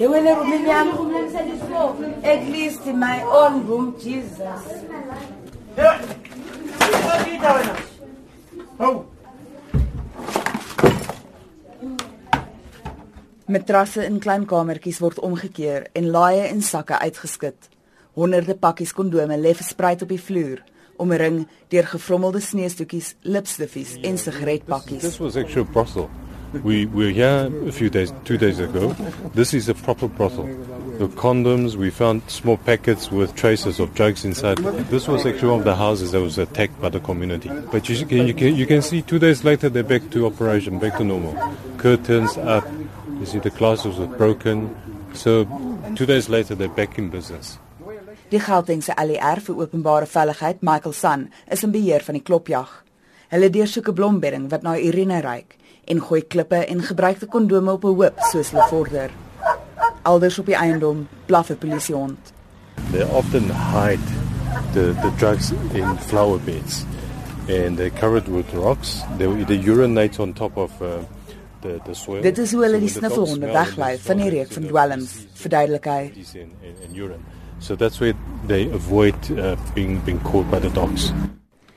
They will never meet me. I'm at least in my own room, Jesus. Matrasse in klein kamertjies word omgekeer en laaie en sakke uitgeskit. Honderde pakkies kondome lê versprei op die vloer, omring deur gefrommelde sneestoetjies, lipstiffies en sigaretpakkies. This was a. We were here a few days, two days ago. This is a proper brothel. The condoms, we found small packets with traces of drugs inside. This was actually one of the houses that was attacked by the community. But you can, you can, you can see two days later they're back to operation, back to normal. Curtains up, you see the glasses were broken. So two days later they're back in business. Die Gautengse ALR vir openbare veiligheid, Michael San, is in beheer van die klopjag. Hulle deursoek 'n blombedding wat na urine ruik en gooi klippe en gebruikte kondome op 'n hoop soos hulle vorder. Elders op die eiendom blaf 'n polisiehond. They often hide the, the drugs in flower beds and they're covered with rocks. They either urinate on top of uh, the, the soil. Dit is hoe hulle die snuffelhonde smell weglei van die reuk they van dwelms, verduidelik hy. So that's where they avoid uh, being being caught by the dogs.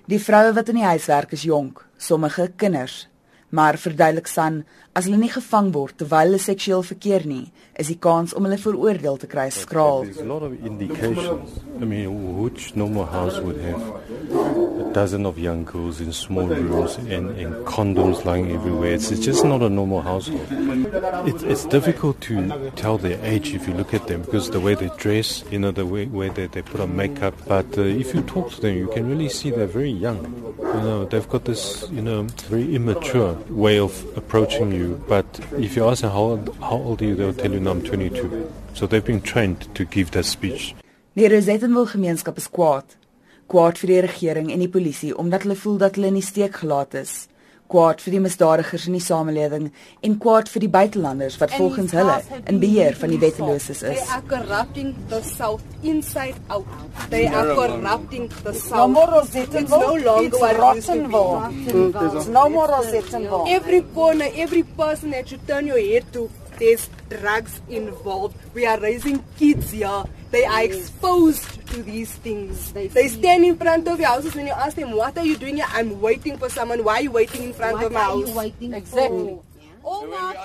Die vroue wat in die huis werk is jonk, sommige kinders. Maar verduidelik San, as hulle nie gevang word terwyl hulle seksueel verkeer nie, is die kans om hulle veroordeel te kry skraal. There's a lot of indications. I mean, which normal house would have a dozen of young girls in small rooms and, and condoms lying everywhere? It's, it's just not a normal household. It's, it's difficult to tell their age if you look at them because the way they dress, you know, the way, way they, they put on makeup. But uh, if you talk to them, you can really see they're very young. You know, they've got this, you know, very immature way of approaching you. But if you ask them how old, how old are you, they'll tell you, no, I'm 22. So they've been trained to give that speech. Die Rosettenville gemeenskap is kwaad. Kwaad vir die regering en die polisie omdat hulle voel dat hulle in die steek gelaat is. Kwaad vir die misdadigers in die samelewing en kwaad vir die buitelanders wat volgens hulle in beheer van die wetteloses They is. are corrupting the South inside out. They are corrupting the No South. more Rosettenville. It's no longer it's. Rottenville. It's no more Rosettenville. Every corner, every person that you turn your head to, there's drugs involved. We are raising kids here. They are exposed to these things. They stand in front of your houses when you ask them, What are you doing here? I'm waiting for someone. Why are you waiting in front of my house? Exactly. My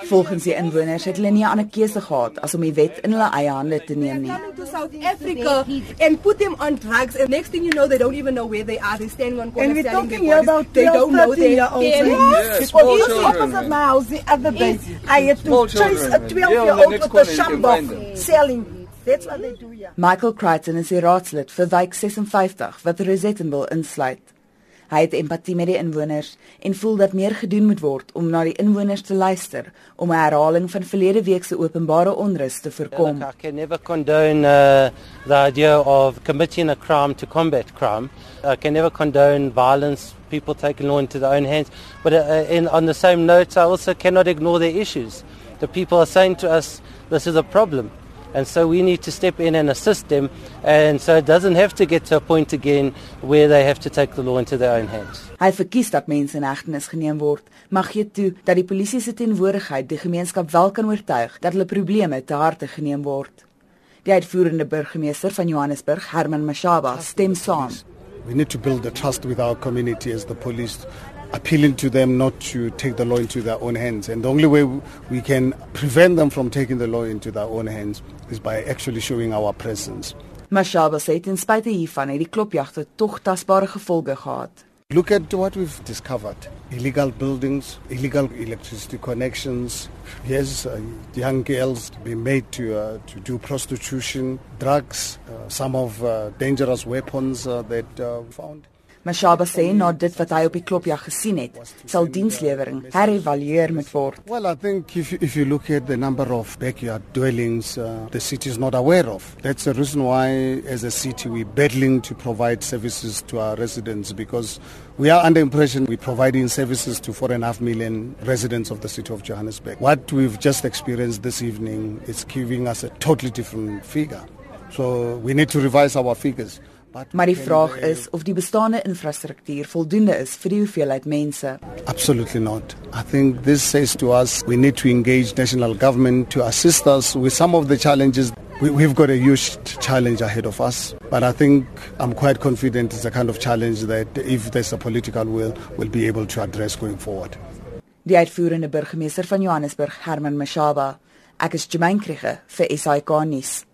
Volgens die inwoners het hulle nie 'n ander keuse gehad as om die wet in hulle eie hande te neem nie. coming to South Africa and put them on drugs, and next thing you know, they don't even know where they are. They're standing on corners And we're selling talking their bodies. about they 12, don't know 13 their year olds. parents. Yes, small children. opposite my house the other day, I had to chase a 12 Yeah, on year the old next with a corner shambok selling. That's what they do here. Michael Crichton is die raadslid vir wijk 56 wat Rosettenville insluit. Hy het empatie met die inwoners en voel dat meer gedoen moet word om na die inwoners te luister om 'n herhaling van verlede week se openbare onrus te voorkom. Look, I can never condone uh, the idea of committing a crime to combat crime. I can never condone violence, people taking law into their own hands. But uh, in, on the same note, I also cannot ignore their issues. The people are saying to us, this is a problem. And so we need to step in and assist them. And so it doesn't have to get to a point again where they have to take the law into their own hands. Hy verkies dat mense in hegtenis geneem word, maar gee toe dat die polisie se teenwoordigheid die gemeenskap wel kan oortuig dat hulle probleme te harte geneem word. Die uitvoerende burgemeester van Johannesburg, Herman Mashaba, stem saam. We need to build the trust with our community as the police, appealing to them not to take the law into their own hands. And the only way we can prevent them from taking the law into their own hands is by actually showing our presence. Mashaba sê ten spyte hiervan het die klopjagte tog tasbare gevolge gehad. Look at what we've discovered illegal buildings, illegal electricity connections. Yes, uh, young girls being made to, uh, to do prostitution, drugs, uh, some of uh, dangerous weapons uh, that uh, we found. Mashaba sê na dit wat hy op die klopjag gesien het, sal dienslewering herëvalueer moet word. Well, I think if you, if you look at the number of backyard dwellings uh, the city is not aware of, that's the reason why, as a city, we're battling to provide services to our residents because we are under impression we're providing services to four and a half million residents of the city of Johannesburg. What we've just experienced this evening is giving us a totally different figure. So we need to revise our figures. Maar die vraag is of die bestaande infrastruktuur voldoende is vir die hoeveelheid mense. Absolutely not. I think this says to us we need to engage national government to assist us with some of the challenges. We, we've got a huge challenge ahead of us, but I think I'm quite confident it's a kind of challenge that if there's a political will, we'll be able to address going forward. Die uitvoerende burgemeester van Johannesburg, Herman Mashaba. Ek is Jemaine Kriege vir SAK nuus.